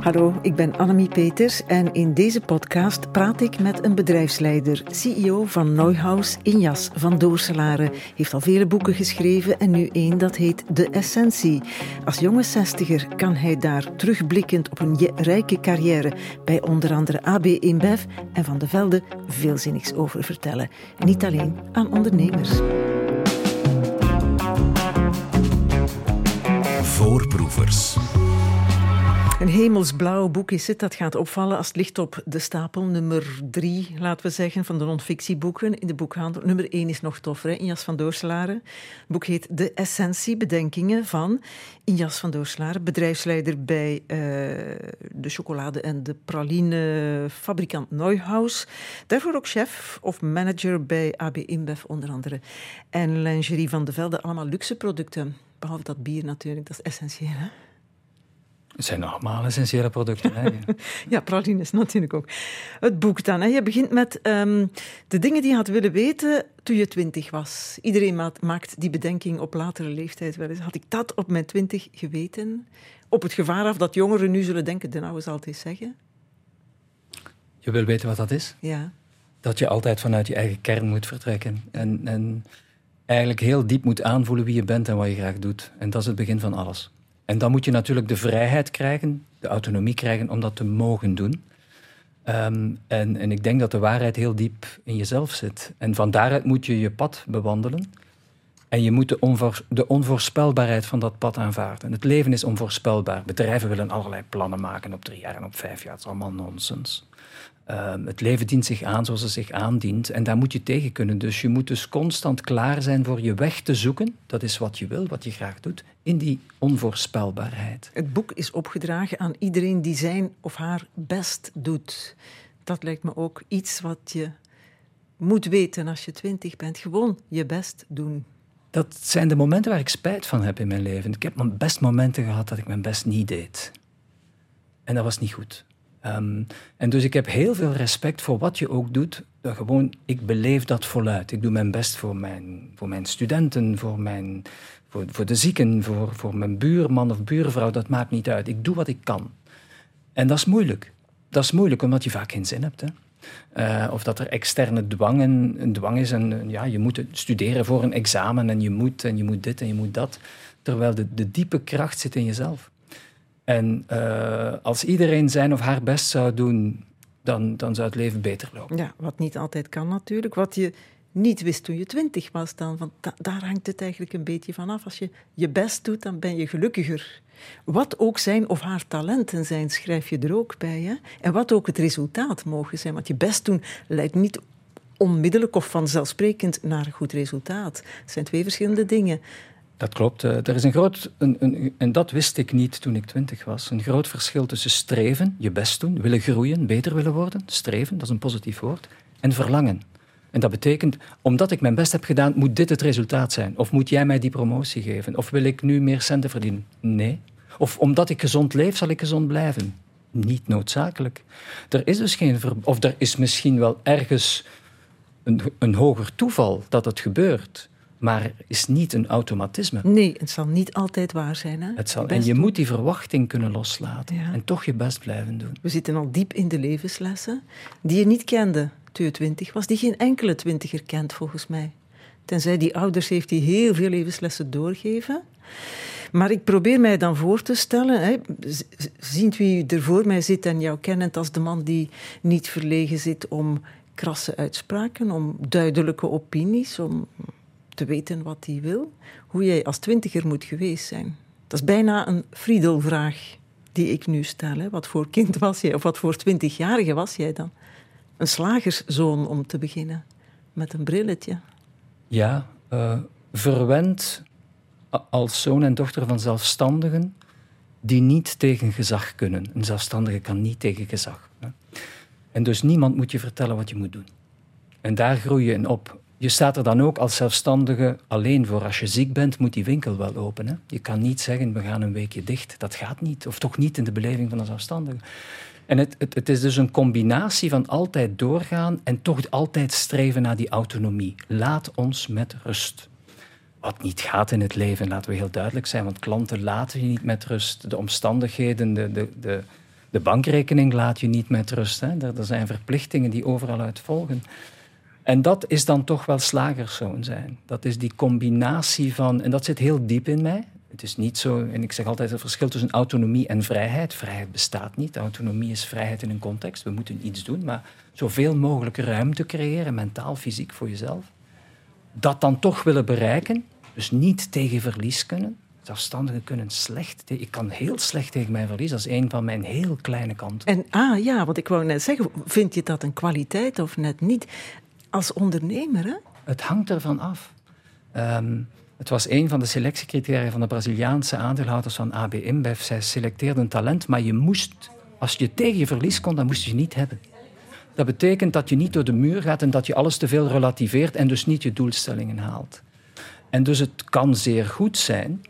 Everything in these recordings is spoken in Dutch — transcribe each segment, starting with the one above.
Hallo, ik ben Annemie Peters en in deze podcast praat ik met een bedrijfsleider, CEO van Neuhaus, Injas van Doorselaren. Heeft al vele boeken geschreven en nu één dat heet De Essentie. Als jonge zestiger kan hij daar terugblikkend op een rijke carrière bij onder andere AB InBev en Van de Velde veelzinnigs over vertellen. Niet alleen aan ondernemers. Voorproevers. Een hemelsblauw boek is het. Dat gaat opvallen als het ligt op de stapel nummer drie, laten we zeggen, van de non-fictieboeken in de boekhandel. Nummer één is nog toffer, hè? Injas van Doorslaren. Het boek heet De Essentie Bedenkingen van Injas van Doorslaren, bedrijfsleider bij uh, de chocolade- en de praline-fabrikant Neuhaus. Daarvoor ook chef of manager bij AB InBev onder andere. En lingerie van de Velde, allemaal luxe producten. Behalve dat bier natuurlijk, dat is essentieel. Hè? Het zijn allemaal essentiële producten. Hè? ja, pralines natuurlijk ook. Het boek dan. Hè. Je begint met um, de dingen die je had willen weten toen je twintig was. Iedereen maakt die bedenking op latere leeftijd wel eens. Had ik dat op mijn twintig geweten? Op het gevaar af dat jongeren nu zullen denken, de nou eens altijd zeggen. Je wil weten wat dat is? Ja. Dat je altijd vanuit je eigen kern moet vertrekken. En, en eigenlijk heel diep moet aanvoelen wie je bent en wat je graag doet. En dat is het begin van alles. En dan moet je natuurlijk de vrijheid krijgen, de autonomie krijgen om dat te mogen doen. Um, en, en ik denk dat de waarheid heel diep in jezelf zit. En van daaruit moet je je pad bewandelen. En je moet de, de onvoorspelbaarheid van dat pad aanvaarden. Het leven is onvoorspelbaar. Bedrijven willen allerlei plannen maken op drie jaar en op vijf jaar. Dat is allemaal nonsens. Uh, het leven dient zich aan zoals het zich aandient en daar moet je tegen kunnen. Dus je moet dus constant klaar zijn voor je weg te zoeken. Dat is wat je wil, wat je graag doet, in die onvoorspelbaarheid. Het boek is opgedragen aan iedereen die zijn of haar best doet. Dat lijkt me ook iets wat je moet weten als je twintig bent. Gewoon je best doen. Dat zijn de momenten waar ik spijt van heb in mijn leven. Ik heb mijn best momenten gehad dat ik mijn best niet deed. En dat was niet goed. Um, en dus ik heb heel veel respect voor wat je ook doet. Gewoon, ik beleef dat voluit. Ik doe mijn best voor mijn, voor mijn studenten, voor, mijn, voor, voor de zieken, voor, voor mijn buurman of buurvrouw. Dat maakt niet uit. Ik doe wat ik kan. En dat is moeilijk. Dat is moeilijk omdat je vaak geen zin hebt. Hè? Uh, of dat er externe dwang, een dwang is. En ja, je moet studeren voor een examen en je moet en je moet dit en je moet dat. Terwijl de, de diepe kracht zit in jezelf. En uh, als iedereen zijn of haar best zou doen, dan, dan zou het leven beter lopen. Ja, wat niet altijd kan natuurlijk. Wat je niet wist toen je twintig was dan. Want da daar hangt het eigenlijk een beetje van af. Als je je best doet, dan ben je gelukkiger. Wat ook zijn of haar talenten zijn, schrijf je er ook bij. Hè? En wat ook het resultaat mogen zijn. Want je best doen leidt niet onmiddellijk of vanzelfsprekend naar een goed resultaat. Het zijn twee verschillende dingen. Dat klopt. Eh, er is een groot, en dat wist ik niet toen ik twintig was, een groot verschil tussen streven, je best doen, willen groeien, beter willen worden, streven, dat is een positief woord, en verlangen. En dat betekent, omdat ik mijn best heb gedaan, moet dit het resultaat zijn. Of moet jij mij die promotie geven? Of wil ik nu meer centen verdienen? Nee. Of omdat ik gezond leef, zal ik gezond blijven? Niet noodzakelijk. Er is dus geen... Of er is misschien wel ergens een, een hoger toeval dat het gebeurt. Maar is niet een automatisme. Nee, het zal niet altijd waar zijn. Hè? Het zal, en je moet die verwachting kunnen loslaten en toch je best blijven doen. We zitten al diep in de levenslessen die je niet kende toen je twintig was, die geen enkele twintiger kent volgens mij. Tenzij die ouders heeft die heel veel levenslessen doorgeven. Maar ik probeer mij dan voor te stellen, hè, ziend wie er voor mij zit en jou kennend als de man die niet verlegen zit om krasse uitspraken, om duidelijke opinies, om te weten wat hij wil, hoe jij als twintiger moet geweest zijn. Dat is bijna een Friedelvraag die ik nu stel. Hè. Wat voor kind was jij, of wat voor twintigjarige was jij dan? Een slagerszoon om te beginnen, met een brilletje. Ja, uh, verwend als zoon en dochter van zelfstandigen die niet tegen gezag kunnen. Een zelfstandige kan niet tegen gezag. Hè. En dus niemand moet je vertellen wat je moet doen. En daar groei je in op. Je staat er dan ook als zelfstandige alleen voor. Als je ziek bent, moet die winkel wel open. Je kan niet zeggen, we gaan een weekje dicht. Dat gaat niet. Of toch niet in de beleving van een zelfstandige. En het, het, het, is dus een combinatie van altijd doorgaan en toch altijd streven naar die autonomie. Laat ons met rust. wat niet gaat in het leven, laten we heel duidelijk zijn. Want klanten laten je niet met rust. De omstandigheden, de, de, de, de bankrekening laat je niet met rust. Hè. Er, er zijn verplichtingen die overal uit volgen. En dat is dan toch wel slagerszoon zijn. Dat is die combinatie van, en dat zit heel diep in mij. Het is niet zo, en ik zeg altijd het verschil tussen autonomie en vrijheid. Vrijheid bestaat niet. Autonomie is vrijheid in een context. We moeten iets doen, maar zoveel mogelijk ruimte creëren, mentaal, fysiek voor jezelf. Dat dan toch willen bereiken, dus niet tegen verlies kunnen. Zelfstandigen kunnen slecht. Ik kan heel slecht tegen mijn verlies. Dat is een van mijn heel kleine kanten. En ah ja, wat ik wou net zeggen, vind je dat een kwaliteit of net niet? Als ondernemer, hè? Het hangt ervan af. Ehm, het was een van de selectiecriteria van de Braziliaanse aandeelhouders van AB InBev. Zij selecteerden talent, maar je moest, als je tegen je verlies kon, dan moest je niet hebben. Dat betekent dat je niet door de muur gaat en dat je alles te veel relativeert en dus niet je doelstellingen haalt. En dus het kan zeer goed zijn,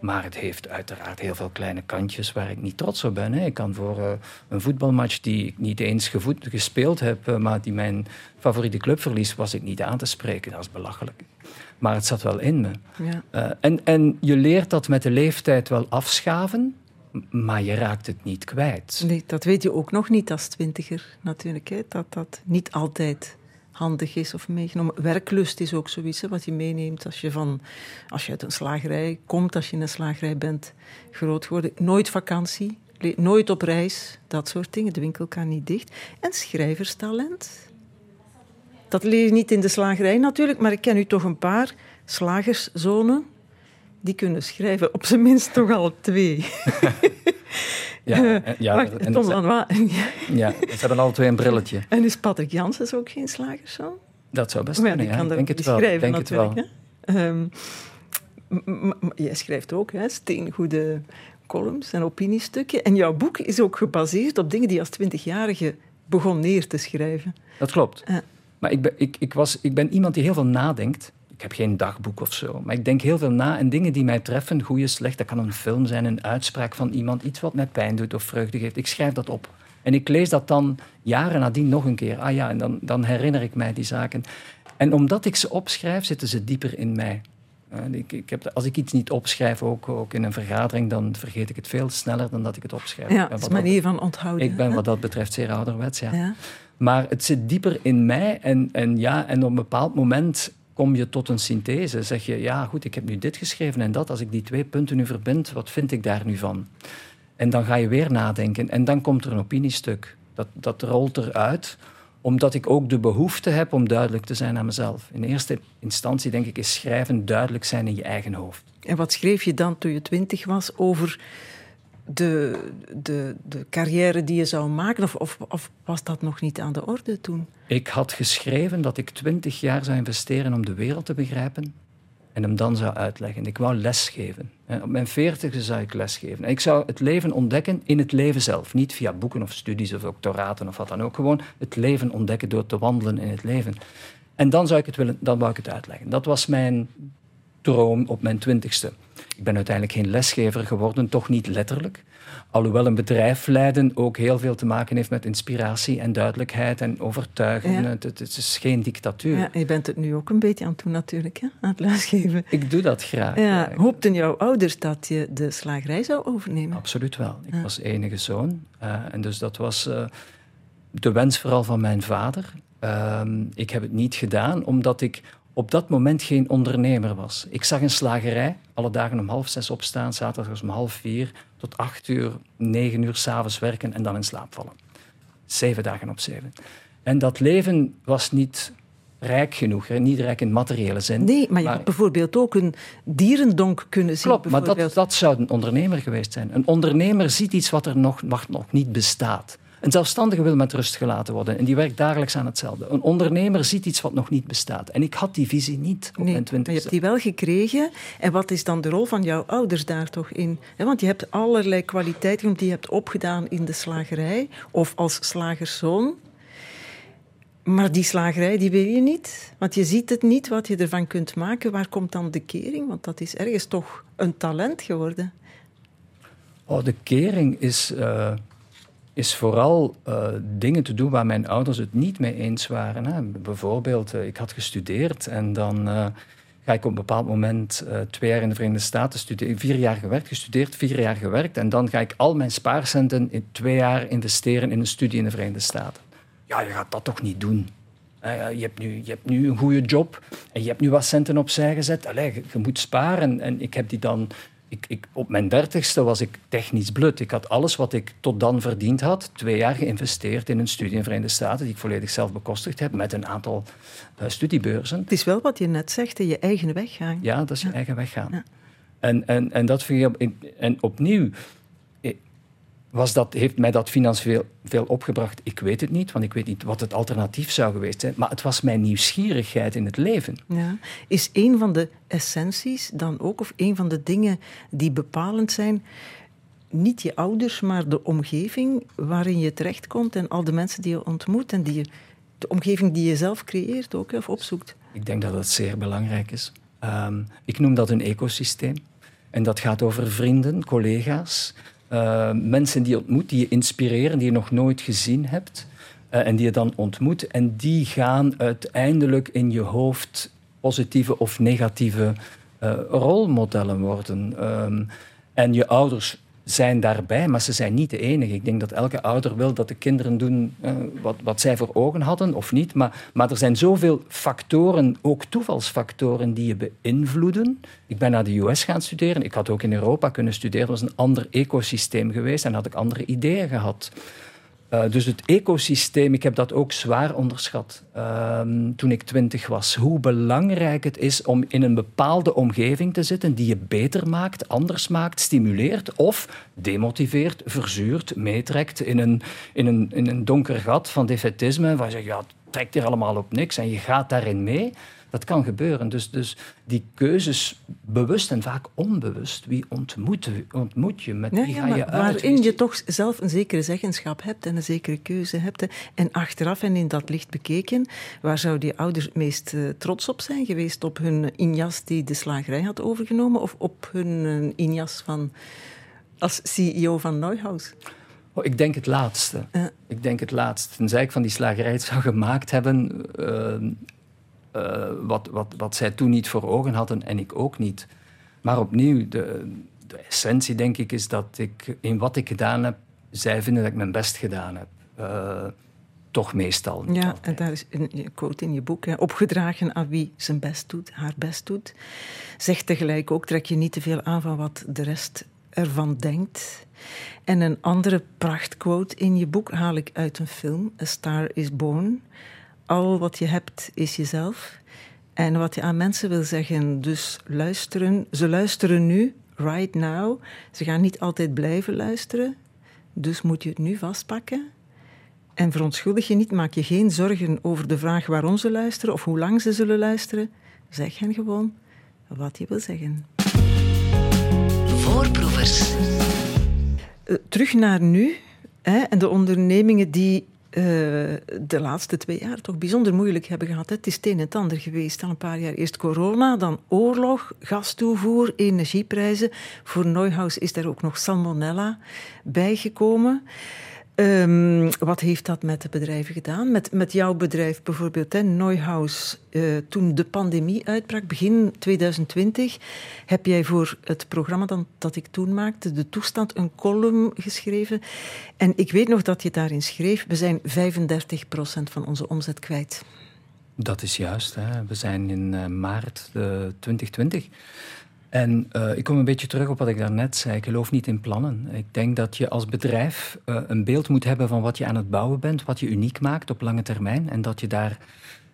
maar het heeft uiteraard heel veel kleine kantjes waar ik niet trots op ben. Hè. Ik kan voor uh, een voetbalmatch die ik niet eens gevoed, gespeeld heb, uh, maar die mijn favoriete club verliest, was ik niet aan te spreken. Dat is belachelijk. Maar het zat wel in me. Ja. Uh, en, en je leert dat met de leeftijd wel afschaven, maar je raakt het niet kwijt. Nee, dat weet je ook nog niet als twintiger natuurlijk. Hè? Dat dat niet altijd handig is of meegenomen. Werklust is ook zoiets wat je meeneemt als je, van, als je uit een slagerij komt, als je in een slagerij bent groot geworden. Nooit vakantie, nooit op reis, dat soort dingen. De winkel kan niet dicht. En schrijverstalent. Dat leer je niet in de slagerij natuurlijk, maar ik ken u toch een paar slagerszonen die kunnen schrijven. Op zijn minst toch al twee. Ja, ja, Wacht, en Tom ja, ze hebben alle twee een brilletje. En is Patrick Janssens ook geen slagerszoon? Dat zou best kunnen, ja. Denk het wel. Schrijven, denk het wel. Um, jij schrijft ook hè, steengoede columns en opiniestukken. En jouw boek is ook gebaseerd op dingen die als twintigjarige begon neer te schrijven. Dat klopt. Uh. Maar ik ben, ik, ik, was, ik ben iemand die heel veel nadenkt ik heb geen dagboek of zo. Maar ik denk heel veel na en dingen die mij treffen, goede, slecht. Dat kan een film zijn, een uitspraak van iemand, iets wat mij pijn doet of vreugde geeft. Ik schrijf dat op. En ik lees dat dan jaren nadien nog een keer. Ah ja, en dan, dan herinner ik mij die zaken. En omdat ik ze opschrijf, zitten ze dieper in mij. ik, ik heb, als ik iets niet opschrijf, ook, ook in een vergadering, dan vergeet ik het veel sneller dan dat ik het opschrijf. Ja, dat is een manier van onthouden. Ik ben wat dat betreft zeer ouderwets, ja. ja. Maar het zit dieper in mij en, en, ja, en op een bepaald moment kom je tot een synthese. Zeg je, ja goed, ik heb nu dit geschreven en dat. Als ik die twee punten nu verbind, wat vind ik daar nu van? En dan ga je weer nadenken en dan komt er een opiniestuk. Dat, dat rolt eruit, omdat ik ook de behoefte heb om duidelijk te zijn aan mezelf. In eerste instantie denk ik, is schrijven duidelijk zijn in je eigen hoofd. En wat schreef je dan toen je twintig was over de, de, de carrière die je zou maken? Of, of, was dat nog niet aan de orde toen? Ik had geschreven dat ik twintig jaar zou investeren om de wereld te begrijpen en hem dan zou uitleggen. Ik wou lesgeven. Op mijn veertigste zou ik lesgeven. Ik zou het leven ontdekken in het leven zelf. Niet via boeken of studies of doctoraten of wat dan ook. Gewoon het leven ontdekken door te wandelen in het leven. En dan zou ik het, willen, dan wou ik het uitleggen. Dat was mijn droom op mijn twintigste. Ik ben uiteindelijk geen lesgever geworden, toch niet letterlijk. Alhoewel een bedrijf leiden ook heel veel te maken heeft met inspiratie en duidelijkheid en overtuigen. Het, het, is geen dictatuur. Ja, je bent het nu ook een beetje aan het doen natuurlijk, hè? aan het lesgeven. Ik doe dat graag. Ja, Hoopten jouw ouders dat je de slagerij zou overnemen? Absoluut wel. Ik was enige zoon. Uh, en dus dat was uh, de wens vooral van mijn vader. Uh, ik heb het niet gedaan omdat ik op dat moment geen ondernemer was. Ik zag een slagerij, alle dagen om half zes opstaan, zaterdag om half vier, tot acht uur, negen uur s'avonds werken en dan in slaap vallen. Zeven dagen op zeven. En dat leven was niet rijk genoeg, niet rijk in materiële zin. Nee, maar je maar, had bijvoorbeeld ook een dierendonk kunnen zien. Klopt, maar dat, dat zou een ondernemer geweest zijn. Een ondernemer ziet iets wat er nog, nog niet bestaat. Een zelfstandige wil met rust gelaten worden en die werkt dagelijks aan hetzelfde. Een ondernemer ziet iets wat nog niet bestaat. En ik had die visie niet op nee, mijn twintigste. je hebt die wel gekregen. En wat is dan de rol van jouw ouders daar toch in? Want je hebt allerlei kwaliteiten die je hebt opgedaan in de slagerij of als slagerszoon. Maar die slagerij, die wil je niet. Want je ziet het niet wat je ervan kunt maken. Waar komt dan de kering? Want dat is ergens toch een talent geworden. Oh, de kering is... Uh is vooral uh, dingen te doen waar mijn ouders het niet mee eens waren. Hè. Bijvoorbeeld, uh, ik had gestudeerd en dan uh, ga ik op een bepaald moment twee jaar in de Verenigde Staten studeren. Vier jaar gewerkt, gestudeerd, vier jaar gewerkt. En dan ga ik al mijn spaarcenten in twee jaar investeren in een studie in de Verenigde Staten. Ja, je gaat dat toch niet doen? Je, hebt nu, je hebt nu een goede job en je hebt nu wat centen opzij gezet. Allee, je, je moet sparen. En ik heb die dan ik, ik, op mijn dertigste was ik technisch blut. Ik had alles wat ik tot dan verdiend had, twee jaar geïnvesteerd in een studie in de Verenigde Staten, die ik volledig zelf bekostigd heb, met een aantal uh, studiebeurzen. Het is wel wat je net zegt, je eigen weg gaan. Ja, dat is je eigen weg gaan. Ja. En, en, en dat vind ik... En opnieuw, was dat, heeft mij dat financieel veel opgebracht? Ik weet het niet, want ik weet niet wat het alternatief zou geweest zijn. Maar het was mijn nieuwsgierigheid in het leven. Ja. Is een van de essenties dan ook, of een van de dingen die bepalend zijn, niet je ouders, maar de omgeving waarin je terechtkomt en al de mensen die je ontmoet en die je, de omgeving die je zelf creëert ook, of opzoekt? Ik denk dat dat zeer belangrijk is. Um, ik noem dat een ecosysteem. En dat gaat over vrienden, collega's, uh, mensen die je ontmoet, die je inspireren, die je nog nooit gezien hebt. Uh, en die je dan ontmoet. En die gaan uiteindelijk in je hoofd positieve of negatieve uh, rolmodellen worden. Um, en je ouders zijn daarbij, maar ze zijn niet de enige. Ik denk dat elke ouder wil dat de kinderen doen uh, wat, wat zij voor ogen hadden of niet. Maar, maar er zijn zoveel factoren, ook toevalsfactoren, die je beïnvloeden. Ik ben naar de US gaan studeren. Ik had ook in Europa kunnen studeren. Het was een ander ecosysteem geweest en had ik andere ideeën gehad. Uh, dus het ecosysteem, ik heb dat ook zwaar onderschat uh, toen ik twintig was. Hoe belangrijk het is om in een bepaalde omgeving te zitten die je beter maakt, anders maakt, stimuleert of demotiveert, verzuurt, meetrekt in een, in een, in een donker gat van defetisme waar je zegt, ja, het trekt hier allemaal op niks en je gaat daarin mee. Dat kan gebeuren. Dus, dus die keuzes, bewust en vaak onbewust, wie ontmoet, ontmoet je, met wie ga je uit? Waarin je toch zelf een zekere zeggenschap hebt en een zekere keuze hebt. En achteraf en in dat licht bekeken, waar zouden die ouders het meest uh, trots op zijn geweest? Op hun injas die de slagerij had overgenomen of op hun uh, injas van, als CEO van Neuhaus? Oh, ik denk het laatste. Ik denk het laatste. Tenzij ik van die slagerij het zou gemaakt hebben... Uh, uh, wat, wat, wat zij toen niet voor ogen hadden en ik ook niet. Maar opnieuw, de, de essentie denk ik is dat ik in wat ik gedaan heb, zij vinden dat ik mijn best gedaan heb. Uh, toch meestal. Ja, altijd. en daar is een quote in je boek. Hè, opgedragen aan wie zijn best doet, haar best doet. Zeg tegelijk ook, trek je niet te veel aan van wat de rest ervan denkt. En een andere prachtquote in je boek haal ik uit een film, A Star is Born al wat je hebt is jezelf. En wat je aan mensen wil zeggen, dus luisteren. Ze luisteren nu, right now. Ze gaan niet altijd blijven luisteren. Dus moet je het nu vastpakken. En verontschuldig je niet, maak je geen zorgen over de vraag waarom ze luisteren of hoe lang ze zullen luisteren. Zeg hen gewoon wat je wil zeggen. Voorproevers. Uh, terug naar nu. Hè, en de ondernemingen die uh, de laatste twee jaar toch bijzonder moeilijk hebben gehad. Het is het een en het ander geweest. Al een paar jaar eerst corona, dan oorlog, gastoevoer, energieprijzen. Voor Neuhaus is er ook nog salmonella bijgekomen. Um, wat heeft dat met de bedrijven gedaan? Met, met jouw bedrijf bijvoorbeeld, hè, Neuhaus. Uh, toen de pandemie uitbrak, begin 2020, heb jij voor het programma dan, dat ik toen maakte, De Toestand, een column geschreven. En ik weet nog dat je daarin schreef, we zijn 35% van onze omzet kwijt. Dat is juist. Hè. We zijn in uh, maart uh, 2020. En uh, ik kom een beetje terug op wat ik daarnet zei. Ik geloof niet in plannen. Ik denk dat je als bedrijf uh, een beeld moet hebben van wat je aan het bouwen bent, wat je uniek maakt op lange termijn. En dat je daar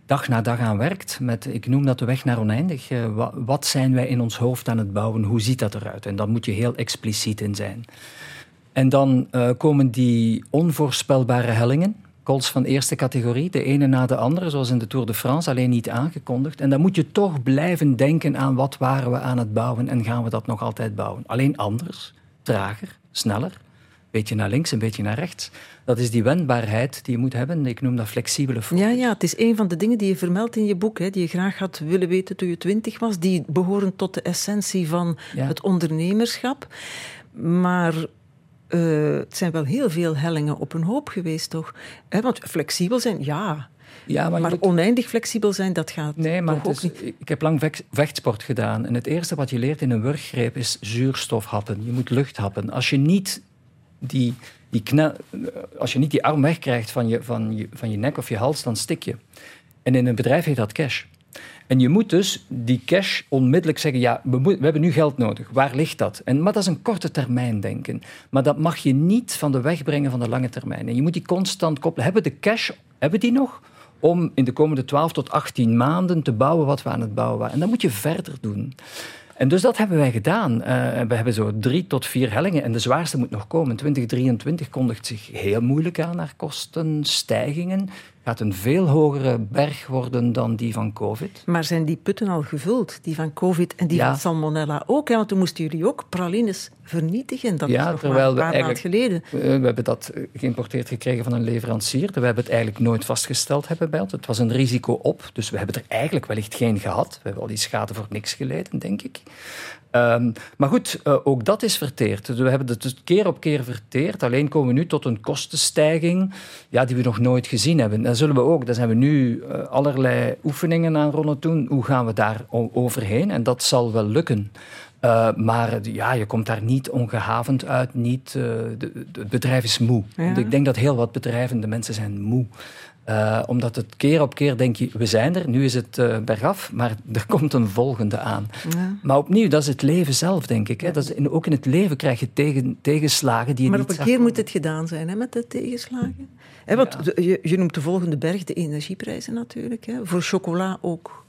dag na dag aan werkt. Met, ik noem dat de weg naar oneindig. Wat, wat zijn wij in ons hoofd aan het bouwen? Hoe ziet dat eruit? En daar moet je heel expliciet in zijn. En dan komen die onvoorspelbare hellingen calls van eerste categorie, de ene na de andere, zoals in de Tour de France, alleen niet aangekondigd. En dan moet je toch blijven denken aan wat waren we aan het bouwen en gaan we dat nog altijd bouwen. Alleen anders, trager, sneller, een beetje naar links, een beetje naar rechts. Dat is die wendbaarheid die je moet hebben. Ik noem dat flexibele focus. Ja, ja, het is een van de dingen die je vermeldt in je boek, hè, die je graag had willen weten toen je twintig was. Die behoren tot de essentie van ja. het ondernemerschap. Maar uh, het zijn wel heel veel hellingen op een hoop geweest, toch? He, want flexibel zijn, ja. Ja, maar, moet- oneindig flexibel zijn, dat gaat Nee, maar toch ook is- niet. ik heb lang vech- vechtsport gedaan. En het eerste wat je leert in een wurggreep is zuurstofhappen. Je moet lucht happen. Als je niet die, die, als je niet die arm wegkrijgt van je, van, je, van je nek of je hals, dan stik je. En in een bedrijf heet dat cash. En je moet dus die cash onmiddellijk zeggen: ja, we, we hebben nu geld nodig. Waar ligt dat? En, maar dat is een korte termijn denken. Maar dat mag je niet van de weg brengen van de lange termijn. En je moet die constant koppelen. Hebben de cash, hebben die nog? Om in de komende 12 tot 18 maanden te bouwen wat we aan het bouwen waren. En dat moet je verder doen. En dus dat hebben wij gedaan. Eh, we hebben zo drie tot vier hellingen en de zwaarste moet nog komen. 2023 kondigt zich heel moeilijk aan naar kostenstijgingen. Gaat een veel hogere berg worden dan die van COVID. Maar zijn die putten al gevuld? Die van COVID en die Ja. van salmonella ook? Hè? Want toen moesten jullie ook pralines vernietigen. Dat Ja, is nog terwijl maar een we paar maanden geleden. Eh, we hebben dat eh, geïmporteerd gekregen van een leverancier. We hebben het eigenlijk nooit vastgesteld hebben bij ons. Het was een risico op, dus we hebben er eigenlijk wellicht geen gehad. We hebben al die schade voor niks geleden, denk ik. Ehm, maar goed, eh, ook dat is verteerd. Dus we hebben het dus keer op keer verteerd. Alleen komen we nu tot een kostenstijging ja, die we nog nooit gezien hebben. Daar zullen we ook, daar zijn we nu eh, allerlei oefeningen aan rond doen. Hoe gaan we daar overheen? En dat zal wel lukken. Eh, maar ja, je komt daar niet ongehavend uit. Niet, eh, de, de- het bedrijf is moe. Ja. Ik denk dat heel wat bedrijven, de mensen zijn moe. Eh, omdat het keer op keer denk je, we zijn er, nu is het bergaf, maar er komt een volgende aan. Ja. Maar opnieuw, dat is het leven zelf, denk ik. Hè. Dat is in, ook in het leven krijg je tegen, tegenslagen die je Maar niet op een keer moet het gedaan zijn hè, met de tegenslagen. Hè, want je, je noemt de volgende berg de energieprijzen natuurlijk. Hè. Voor chocola ook.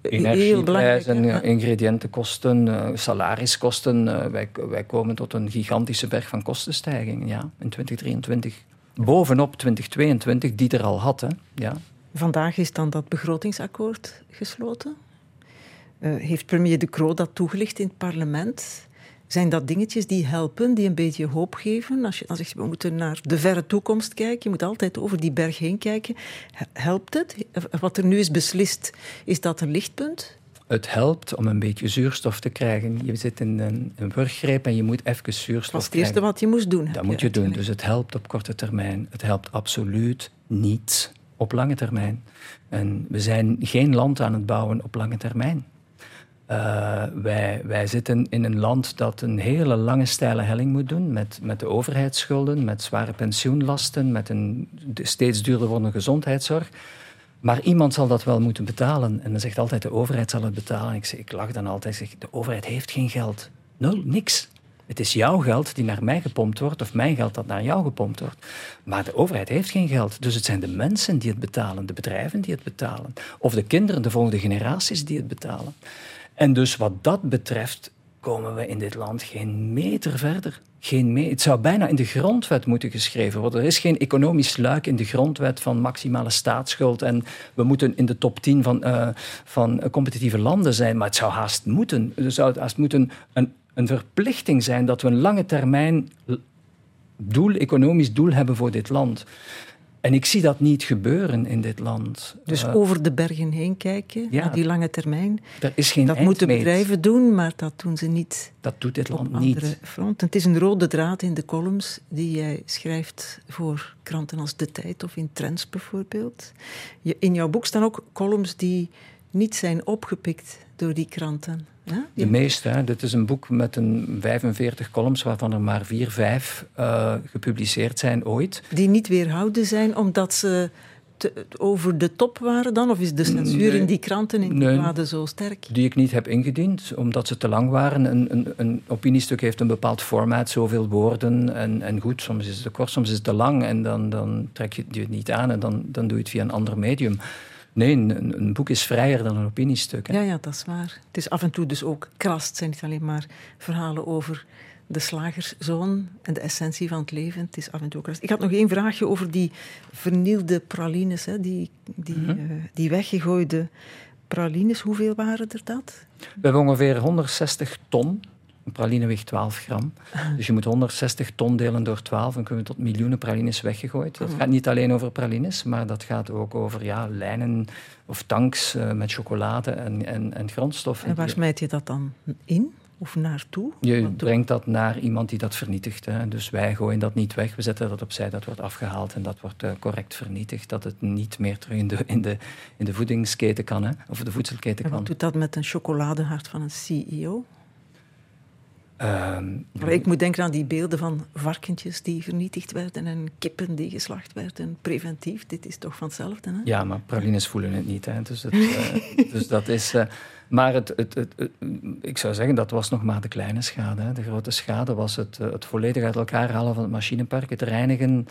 Eh. Energieprijzen, ja, ingrediëntenkosten, eh, salariskosten. eh, wij, wij komen tot een gigantische berg van kostenstijgingen ja, in 2023. Bovenop 2022, die er al had. Hè. Ja. Vandaag is dan dat begrotingsakkoord gesloten. Heeft premier De Croo dat toegelicht in het parlement? Zijn dat dingetjes die helpen, die een beetje hoop geven? Als je dan zegt, we moeten naar de verre toekomst kijken, je moet altijd over die berg heen kijken. He- Helpt het? Wat er nu is beslist, is dat een lichtpunt? Het helpt om een beetje zuurstof te krijgen. Je zit in een, een wurggreep en je moet even Dat zuurstof was het eerste krijgen. wat je moest doen. Dat moet je doen. Dus het helpt op korte termijn. Het helpt absoluut niet op lange termijn. En we zijn geen land aan het bouwen op lange termijn. Eh, wij, wij zitten in een land dat een hele lange steile helling moet doen met, met de overheidsschulden, met zware pensioenlasten, met een steeds duurder wordende gezondheidszorg. Maar iemand zal dat wel moeten betalen. En dan zegt altijd de overheid zal het betalen. Ik, zeg, ik lach dan altijd. Zeg, de overheid heeft geen geld. Nul, niks. Het is jouw geld die naar mij gepompt wordt, of mijn geld dat naar jou gepompt wordt. Maar de overheid heeft geen geld. Dus het zijn de mensen die het betalen, de bedrijven die het betalen. Of de kinderen, de volgende generaties die het betalen. En dus wat dat betreft komen we in dit land geen meter verder. Geen het zou bijna in de grondwet moeten geschreven worden. Er is geen economisch luik in de grondwet van maximale staatsschuld. En we moeten in de top 10 van, eh, van competitieve landen zijn. Maar het zou haast moeten. Er zou haast moeten een, een verplichting zijn dat we een lange termijn doel, economisch doel hebben voor dit land. En ik zie dat niet gebeuren in dit land. Dus Eh, over de bergen heen kijken, ja. die lange termijn. er is geen Dat moeten bedrijven doen, maar dat doen ze niet Dat doet dit land niet. fronten. Het is een rode draad in de columns die jij schrijft voor kranten als De Tijd of in Trends bijvoorbeeld. Je, in jouw boek staan ook columns die niet zijn opgepikt door die kranten. Hè? De meeste. Hè. Dit is een boek met een 45 columns, waarvan er maar 4, 5 eh, gepubliceerd zijn ooit. die niet weerhouden zijn omdat ze te- over de top waren dan? Of is de censuur Nee. in die kranten, in die Nee. bladen zo sterk? Die ik niet heb ingediend, omdat ze te lang waren. Een, een, een opiniestuk heeft een bepaald formaat, zoveel woorden. En, en goed, soms is het te kort, soms is het te lang. En dan, dan trek je het niet aan en dan, dan doe je het via een ander medium. Nee, een, een boek is vrijer dan een opiniestuk. Hè. Ja, ja, dat is waar. Het is af en toe dus ook krast. Het zijn niet alleen maar verhalen over de slagerszoon en de essentie van het leven. Het is af en toe ook krast. Ik had nog één vraagje over die vernielde pralines, hè, die, die, Mhm. eh, die weggegooide pralines. Hoeveel waren er dat? We hebben ongeveer 160 ton. Een praline weegt 12 gram. Dus je moet 160 ton delen door 12 en kunnen we tot miljoenen pralines weggegooid. Dat gaat niet alleen over pralines, maar dat gaat ook over ja, lijnen of tanks eh, met chocolade en, en, en grondstoffen. En waar smijt je dat dan in? Of naartoe? Je brengt dat naar iemand die dat vernietigt. Hè. Dus wij gooien dat niet weg, we zetten dat opzij, dat wordt afgehaald en dat wordt eh, correct vernietigd. Dat het niet meer terug in de, in de, in de voedingsketen kan, hè, of de voedselketen En kan. wat doet dat met een chocoladehart van een CEO? Ehm, Maar ik moet denken aan die beelden van varkentjes die vernietigd werden en kippen die geslacht werden. Preventief, dit is toch van hetzelfde, hè? Ja, maar pralines voelen het niet. Hè. Dus, het, eh, dus dat is. eh, maar het, het, het, het- ik zou zeggen, dat was nog maar de kleine schade. Hè. De grote schade was het, eh, het volledig uit elkaar halen van het machinepark, het reinigen,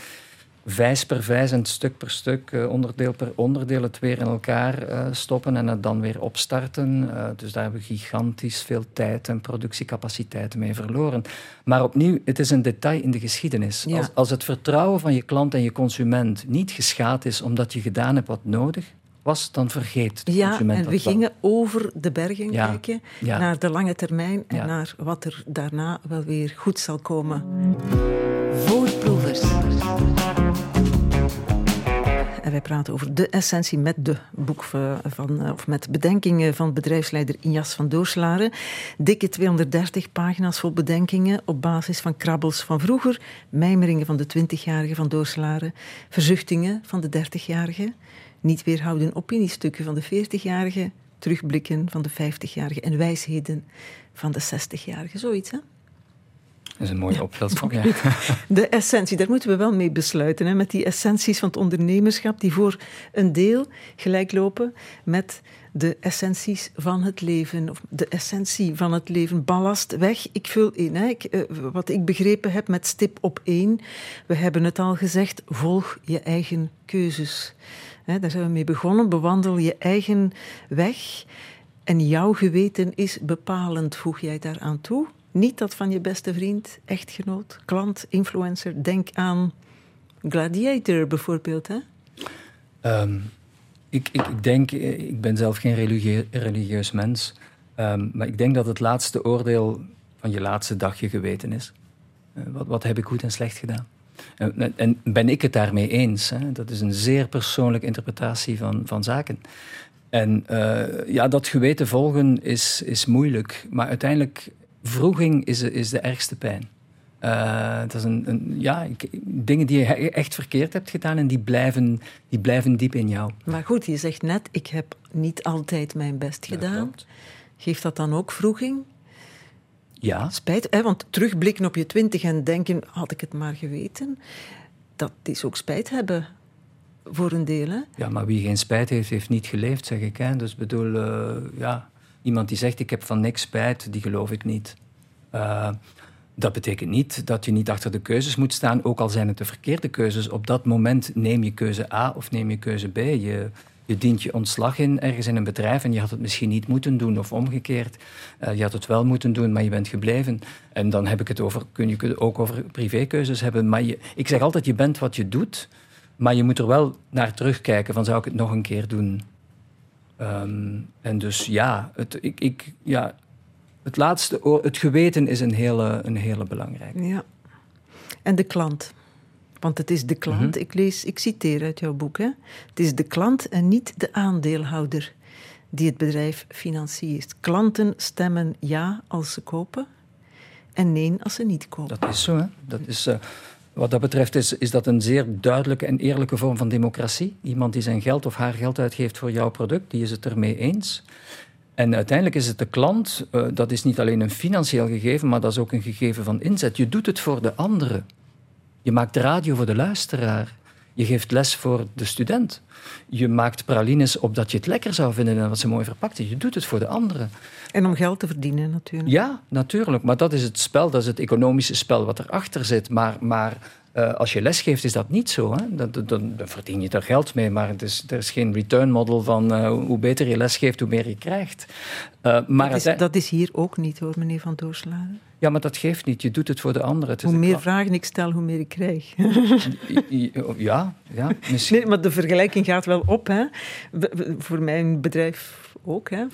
vijs per vijs en stuk per stuk, eh, onderdeel per onderdeel, het weer in elkaar eh, stoppen en het dan weer opstarten. Eh, dus daar hebben we gigantisch veel tijd en productiecapaciteiten mee verloren. Maar opnieuw, het is een detail in de geschiedenis. Ja. Als, als het vertrouwen van je klant en je consument niet geschaad is omdat je gedaan hebt wat nodig was, dan vergeet de Ja, consument en dat we wel. gingen over de bergen Ja, kijken, ja. naar de lange termijn en Ja. naar wat er daarna wel weer goed zal komen. Voorproevers. Wij praten over de essentie met de boek van, van, of met bedenkingen van bedrijfsleider Injas van Doorslaren. Dikke 230 pagina's vol bedenkingen op basis van krabbels van vroeger, mijmeringen van de 20-jarige van Doorslaren, verzuchtingen van de 30-jarige, niet weerhouden opiniestukken van de 40-jarige, terugblikken van de 50-jarige en wijsheden van de 60-jarige. Zoiets, hè? Dat is een mooie optelsom. Ja. De essentie, daar moeten we wel mee besluiten. Hè, met die essenties van het ondernemerschap, die voor een deel gelijk lopen met de essenties van het leven. Of de essentie van het leven. Ballast weg, ik vul in. Hè. Ik, eh, wat ik begrepen heb met stip op één. We hebben het al gezegd, volg je eigen keuzes. Hè, daar zijn we mee begonnen. Bewandel je eigen weg. En jouw geweten is bepalend, voeg jij daaraan toe. Niet dat van je beste vriend, echtgenoot, klant, influencer. Denk aan Gladiator bijvoorbeeld. Hè? Ehm, ik, ik, ik denk, eh, ik ben zelf geen religie- religieus mens, ehm, maar ik denk dat het laatste oordeel van je laatste dag je geweten is. Eh, wat, wat heb ik goed en slecht gedaan? En ben ik het daarmee eens? Hè? Dat is een zeer persoonlijke interpretatie van, van zaken. En eh, ja, dat geweten volgen is, is moeilijk, maar uiteindelijk, vroeging is, is de ergste pijn. Eh, dat is een, een, ja, ik- dingen die je echt verkeerd hebt gedaan en die blijven, die blijven diep in jou. Maar goed, je zegt net, ik heb niet altijd mijn best gedaan. Geeft dat dan ook vroeging? Ja, Spijt, hè? want terugblikken op je twintig en denken, had ik het maar geweten, dat is ook spijt hebben voor een deel. Hè? ja, maar wie geen spijt heeft, heeft niet geleefd, zeg ik. Hè? Dus bedoel, eh, ja, iemand die zegt ik heb van niks spijt, die geloof ik niet. Eh, dat betekent niet dat je niet achter de keuzes moet staan, ook al zijn het de verkeerde keuzes. Op dat moment neem je keuze A of neem je keuze B. Je, je dient je ontslag in ergens in een bedrijf en je had het misschien niet moeten doen of omgekeerd. Eh, je had het wel moeten doen, maar je bent gebleven. En dan heb ik het over, kun je ook over privékeuzes hebben. Maar je, ik zeg altijd, je bent wat je doet, maar je moet er wel naar terugkijken van zou ik het nog een keer doen. Ehm, en dus ja, het, ik, ik, ja, het laatste, oor- het geweten is een hele, een hele belangrijke. Ja. En de klant. Want het is de klant, Mhm. ik, lees, ik citeer uit jouw boek, hè? het is de klant en niet de aandeelhouder die het bedrijf financiert. Klanten stemmen ja als ze kopen en nee als ze niet kopen. Dat is zo. Hè? Dat is, eh, wat dat betreft is, is dat een zeer duidelijke en eerlijke vorm van democratie. Iemand die zijn geld of haar geld uitgeeft voor jouw product, die is het ermee eens. En uiteindelijk is het de klant, eh, dat is niet alleen een financieel gegeven, maar dat is ook een gegeven van inzet. Je doet het voor de anderen. Je maakt radio voor de luisteraar. Je geeft les voor de student. Je maakt pralines opdat je het lekker zou vinden en wat ze mooi verpakt is. Je doet het voor de anderen. En om geld te verdienen natuurlijk. Ja, natuurlijk. Maar dat is het spel, dat is het economische spel wat erachter zit. Maar, maar eh, als je lesgeeft, is dat niet zo. Hè? Dan, dan, dan verdien je er geld mee, maar het is, er is geen return model van eh, hoe beter je lesgeeft, hoe meer je krijgt. Eh, maar dat, is, dat is hier ook niet hoor, meneer Van Doorslagen. Ja, maar dat geeft niet. Je doet het voor de anderen. Hoe meer vragen ik stel, hoe meer ik krijg. Ja, ja, misschien. Nee, maar de vergelijking gaat wel op. Hè. Voor mijn bedrijf ook. Hè.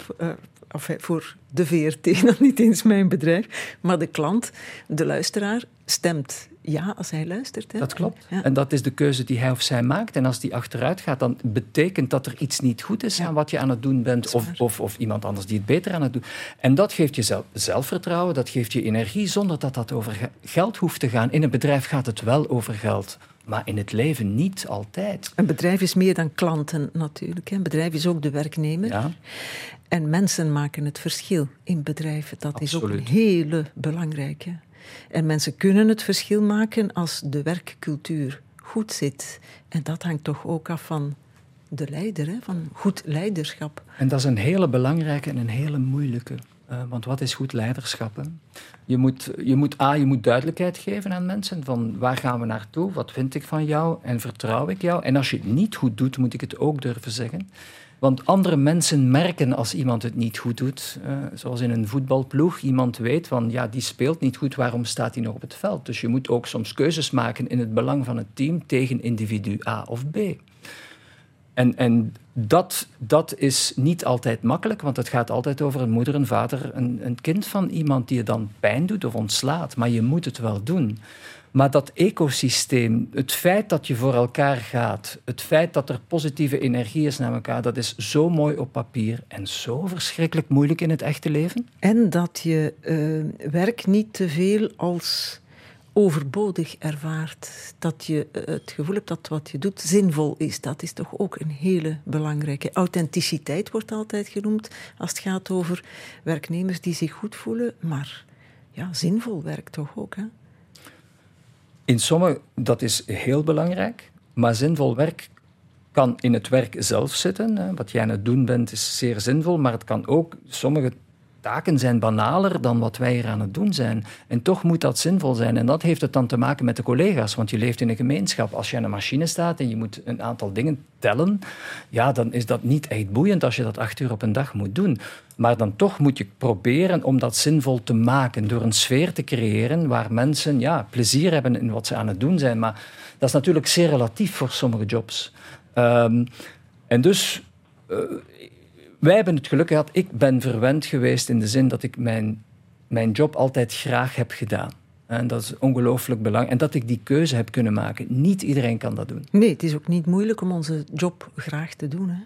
Enfin, voor de VRT, dan niet eens mijn bedrijf. Maar de klant, de luisteraar, stemt ja als hij luistert. Hè? Dat klopt. Ja. En dat is de keuze die hij of zij maakt. En als die achteruit gaat, dan betekent dat er iets niet goed is Ja. aan wat je aan het doen bent. Of, of, of iemand anders die het beter aan het doen. En dat geeft je zelf, zelfvertrouwen, dat geeft je energie, zonder dat dat over ge- geld hoeft te gaan. In een bedrijf gaat het wel over geld. Maar in het leven niet altijd. Een bedrijf is meer dan klanten natuurlijk. Een bedrijf is ook de werknemer. Ja, En mensen maken het verschil in bedrijven. Dat is ook een hele belangrijke. En mensen kunnen het verschil maken als de werkcultuur goed zit. En dat hangt toch ook af van de leider, van goed leiderschap. En dat is een hele belangrijke en een hele moeilijke. Eh, want wat is goed leiderschap? Je moet, je moet A, je moet duidelijkheid geven aan mensen van waar gaan we naartoe, wat vind ik van jou en vertrouw ik jou. En als je het niet goed doet, moet ik het ook durven zeggen. Want andere mensen merken als iemand het niet goed doet. Eh, zoals in een voetbalploeg. Iemand weet van, ja, die speelt niet goed, waarom staat hij nog op het veld? Dus je moet ook soms keuzes maken in het belang van het team tegen individu A of B. En, en dat, dat is niet altijd makkelijk, want het gaat altijd over een moeder, een vader, een, een kind van iemand die je dan pijn doet of ontslaat. Maar je moet het wel doen. Maar dat ecosysteem, het feit dat je voor elkaar gaat, het feit dat er positieve energie is naar elkaar, dat is zo mooi op papier en zo verschrikkelijk moeilijk in het echte leven. En dat je eh, werk niet te veel als overbodig ervaart. Dat je eh, het gevoel hebt dat wat je doet zinvol is. Dat is toch ook een hele belangrijke. Authenticiteit wordt altijd genoemd als het gaat over werknemers die zich goed voelen. Maar ja, zinvol werk toch ook. Hè? In sommige, dat is heel belangrijk, maar zinvol werk kan in het werk zelf zitten. Wat jij aan het doen bent is zeer zinvol, maar het kan ook, sommige taken zijn banaler dan wat wij hier aan het doen zijn. En toch moet dat zinvol zijn. En dat heeft het dan te maken met de collega's, want je leeft in een gemeenschap. Als je aan een machine staat en je moet een aantal dingen tellen, ja, dan is dat niet echt boeiend als je dat acht uur op een dag moet doen. Maar dan toch moet je proberen om dat zinvol te maken door een sfeer te creëren waar mensen ja, plezier hebben in wat ze aan het doen zijn. Maar dat is natuurlijk zeer relatief voor sommige jobs. Ehm, en dus, eh, wij hebben het geluk gehad, ik ben verwend geweest in de zin dat ik mijn, mijn job altijd graag heb gedaan. En dat is ongelooflijk belangrijk. En dat ik die keuze heb kunnen maken. Niet iedereen kan dat doen. Nee, het is ook niet moeilijk om onze job graag te doen. Hè?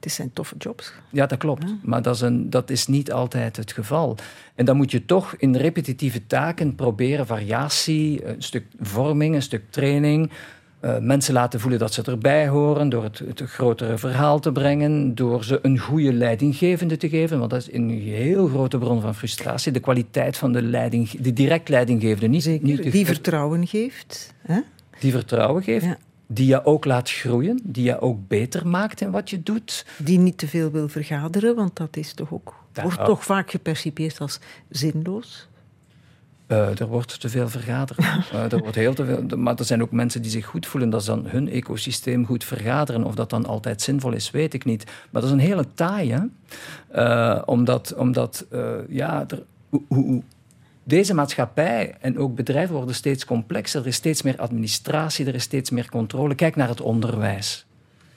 Het zijn toffe jobs. Ja, dat klopt. Maar dat is, een, dat is niet altijd het geval. En dan moet je toch in repetitieve taken proberen variatie, een stuk vorming, een stuk training. Eh, mensen laten voelen dat ze erbij horen, door het, het grotere verhaal te brengen, door ze een goede leidinggevende te geven, want dat is een heel grote bron van frustratie. De kwaliteit van de, leiding, de direct leidinggevende, niet, Zeker, niet de- die vertrouwen geeft. Hè? die vertrouwen geeft, Ja. die je ook laat groeien, die je ook beter maakt in wat je doet. Die niet te veel wil vergaderen, want dat is toch ook, wordt toch vaak gepercipieerd als zinloos. Eh, er wordt te veel vergaderd. Eh, er wordt heel te veel, maar er zijn ook mensen die zich goed voelen. Dat is dan hun ecosysteem goed vergaderen. Of dat dan altijd zinvol is, weet ik niet. Maar dat is een hele taaie. Eh, omdat, omdat ja, er, hoe- hoe- deze maatschappij en ook bedrijven worden steeds complexer. Er is steeds meer administratie, er is steeds meer controle. Kijk naar het onderwijs.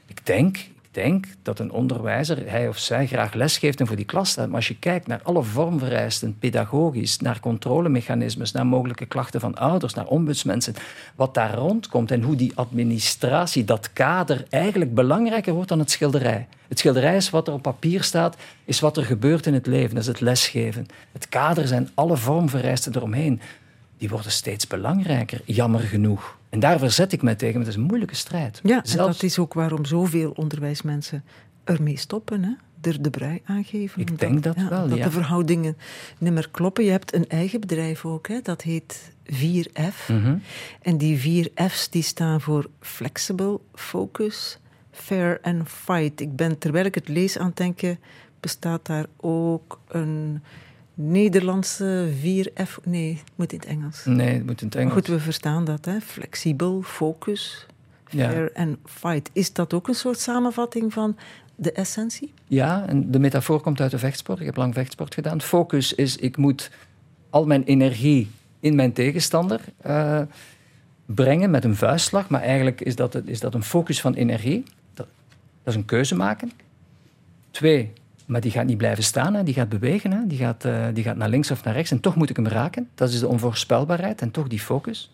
Ik denk, denk dat een onderwijzer, hij of zij, graag les geeft en voor die klas staat. Maar als je kijkt naar alle vormvereisten, pedagogisch, naar controlemechanismes, naar mogelijke klachten van ouders, naar ombudsmensen, wat daar rondkomt en hoe die administratie, dat kader, eigenlijk belangrijker wordt dan het schilderij. Het schilderij is wat er op papier staat, is wat er gebeurt in het leven, dat is het lesgeven. Het kader zijn alle vormvereisten eromheen. Die worden steeds belangrijker, jammer genoeg. En daar verzet ik mij tegen, want het is een moeilijke strijd. Ja, en dat is ook waarom zoveel onderwijsmensen ermee stoppen. Hè? Er de brui aangeven. Ik denk dat wel, Dat ja. de verhoudingen niet meer kloppen. Je hebt een eigen bedrijf ook, hè? dat heet 4F. Mhm. En die vier F's die staan voor Flexible, Focus, Fair en Fight. Ik ben, terwijl ik het lees, aan het denken, bestaat daar ook een Nederlandse 4F... Nee, het moet in het Engels. Nee, het moet in het Engels. goed, we verstaan dat, hè. Flexibel, focus, fair en fight. Is dat ook een soort samenvatting van de essentie? Ja, en de metafoor komt uit de vechtsport. Ik heb lang vechtsport gedaan. Focus is, ik moet al mijn energie in mijn tegenstander eh, brengen met een vuistslag. Maar eigenlijk is dat, is dat een focus van energie. Dat, dat is een keuze maken. Twee, maar die gaat niet blijven staan. Hè. Die gaat bewegen. Hè. Die, gaat, eh, die gaat naar links of naar rechts. En toch moet ik hem raken. Dat is de onvoorspelbaarheid en toch die focus.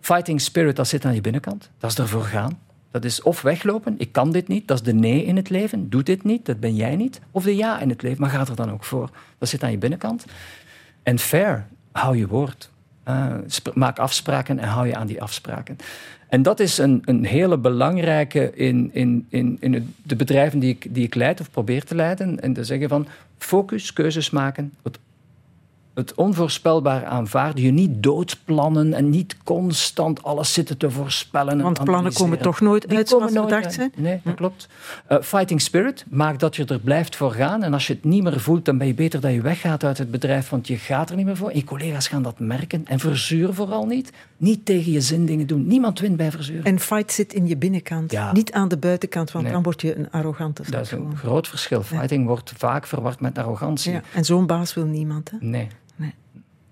Fighting spirit, dat zit aan je binnenkant. Dat is ervoor gaan. Dat is of weglopen, ik kan dit niet, dat is de nee in het leven, doe dit niet, dat ben jij niet. Of de ja in het leven, maar ga er dan ook voor. Dat zit aan je binnenkant. En fair, hou je woord. Uh, maak afspraken en hou je aan die afspraken. En dat is een, een hele belangrijke in, in, in, in de bedrijven die ik, die ik leid of probeer te leiden. En te zeggen van focus, keuzes maken, het het onvoorspelbaar aanvaarden. Je niet doodplannen en niet constant alles zitten te voorspellen. Want plannen komen toch nooit uit zoals gedacht zijn? Nee, dat klopt. Uh, fighting spirit maakt dat je er blijft voor gaan. En als je het niet meer voelt, dan ben je beter dat je weggaat uit het bedrijf, want je gaat er niet meer voor. En je collega's gaan dat merken. En verzuur vooral niet. Niet tegen je zin dingen doen. Niemand wint bij verzuur. En fight zit in je binnenkant, ja. niet aan de buitenkant, want dan word je een arrogante Dat is een groot verschil. Fighting wordt vaak verward met arrogantie. Ja. En zo'n baas wil niemand. Hè? Nee.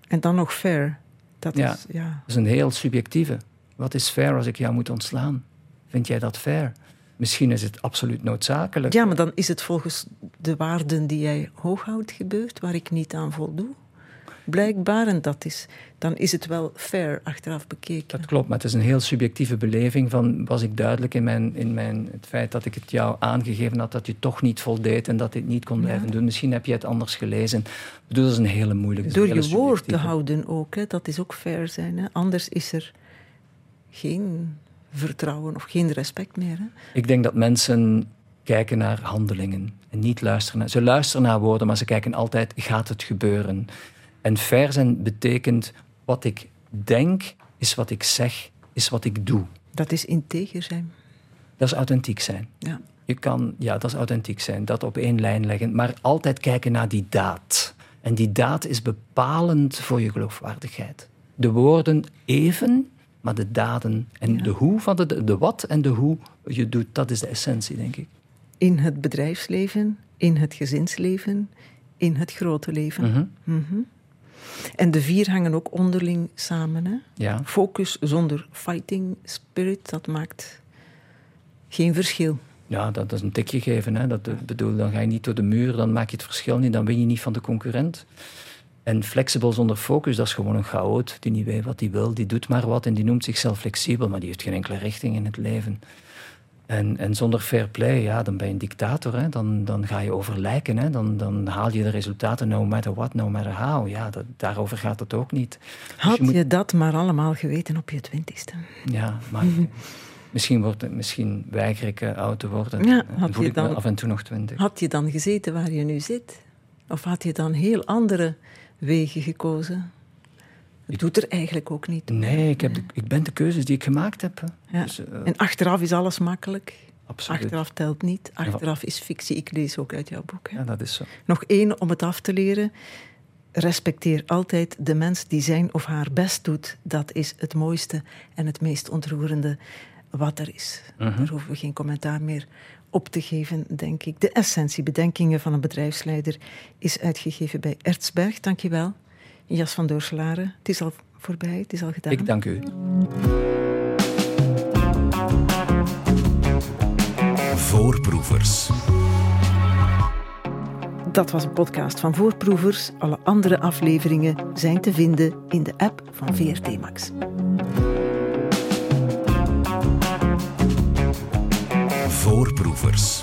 En dan nog fair. Dat, ja, is, ja. dat is een heel subjectieve. Wat is fair als ik jou moet ontslaan? Vind jij dat fair? Misschien is het absoluut noodzakelijk. Ja, maar dan is het volgens de waarden die jij hooghoudt gebeurd, waar ik niet aan voldoe blijkbaar, en dat is, dan is het wel fair achteraf bekeken. Dat klopt, maar het is een heel subjectieve beleving van was ik duidelijk in, mijn, in mijn, het feit dat ik het jou aangegeven had dat je toch niet voldeed en dat dit niet kon blijven doen. Misschien heb je het anders gelezen. Ik bedoel, dat is een hele moeilijke Door je woord te houden ook, hè, dat is ook fair zijn. Hè. Anders is er geen vertrouwen of geen respect meer. Hè. Ik denk dat mensen kijken naar handelingen en niet luisteren. Naar, ze luisteren naar woorden, maar ze kijken altijd, gaat het gebeuren? En fair zijn betekent wat ik denk, is wat ik zeg, is wat ik doe. Dat is integer zijn. Dat is authentiek zijn. Ja. Je kan, ja, dat is authentiek zijn, dat op één lijn leggen, maar altijd kijken naar die daad. En die daad is bepalend voor je geloofwaardigheid. De woorden even, maar de daden en de hoe van de, de wat en de hoe je doet, dat is de essentie, denk ik. In het bedrijfsleven, in het gezinsleven, in het grote leven. Mm en de vier hangen ook onderling samen. Hè? Ja. Focus zonder fighting spirit, dat maakt geen verschil. Ja, dat, is een tikje geven. Hè. Dat, bedoel, dan ga je niet door de muur, dan maak je het verschil niet, dan win je niet van de concurrent. En flexibel zonder focus, dat is gewoon een chaot die niet weet wat hij wil. Die doet maar wat en die noemt zichzelf flexibel, maar die heeft geen enkele richting in het leven. En, en zonder fair play, ja, dan ben je een dictator. Hè? Dan, dan ga je over lijken. Hè? Dan, dan haal je de resultaten no matter what, no matter how. Ja, dat, daarover gaat het ook niet. Dus Had je, dat maar allemaal geweten op je twintigste? Ja, maar misschien, wordt misschien weiger ik uh, oud te worden. Ja, had voel je ik dan, af en toe nog twintig. Had je dan gezeten waar je nu zit? Of had je dan heel andere wegen gekozen? Het doet er eigenlijk ook niet. Nee, ik, heb ik ben de keuzes die ik gemaakt heb. Ja. Dus, uh, en achteraf is alles makkelijk. Absoluut. Achteraf telt niet. Achteraf is fictie. Ik lees ook uit jouw boek. Hè. Ja, dat is zo. Nog één om het af te leren. Respecteer altijd de mens die zijn of haar best doet. Dat is het mooiste en het meest ontroerende wat er is. Mhm. Daar hoeven we geen commentaar meer op te geven, denk ik. De essentie, bedenkingen van een bedrijfsleider, is uitgegeven bij Ertsberg. Dank je wel. Jas van Doorselaren. Het is al voorbij, het is al gedaan. Ik dank u. Voorproevers. Dat was een podcast van Voorproevers. Alle andere afleveringen zijn te vinden in de app van VRT Max. Voorproevers.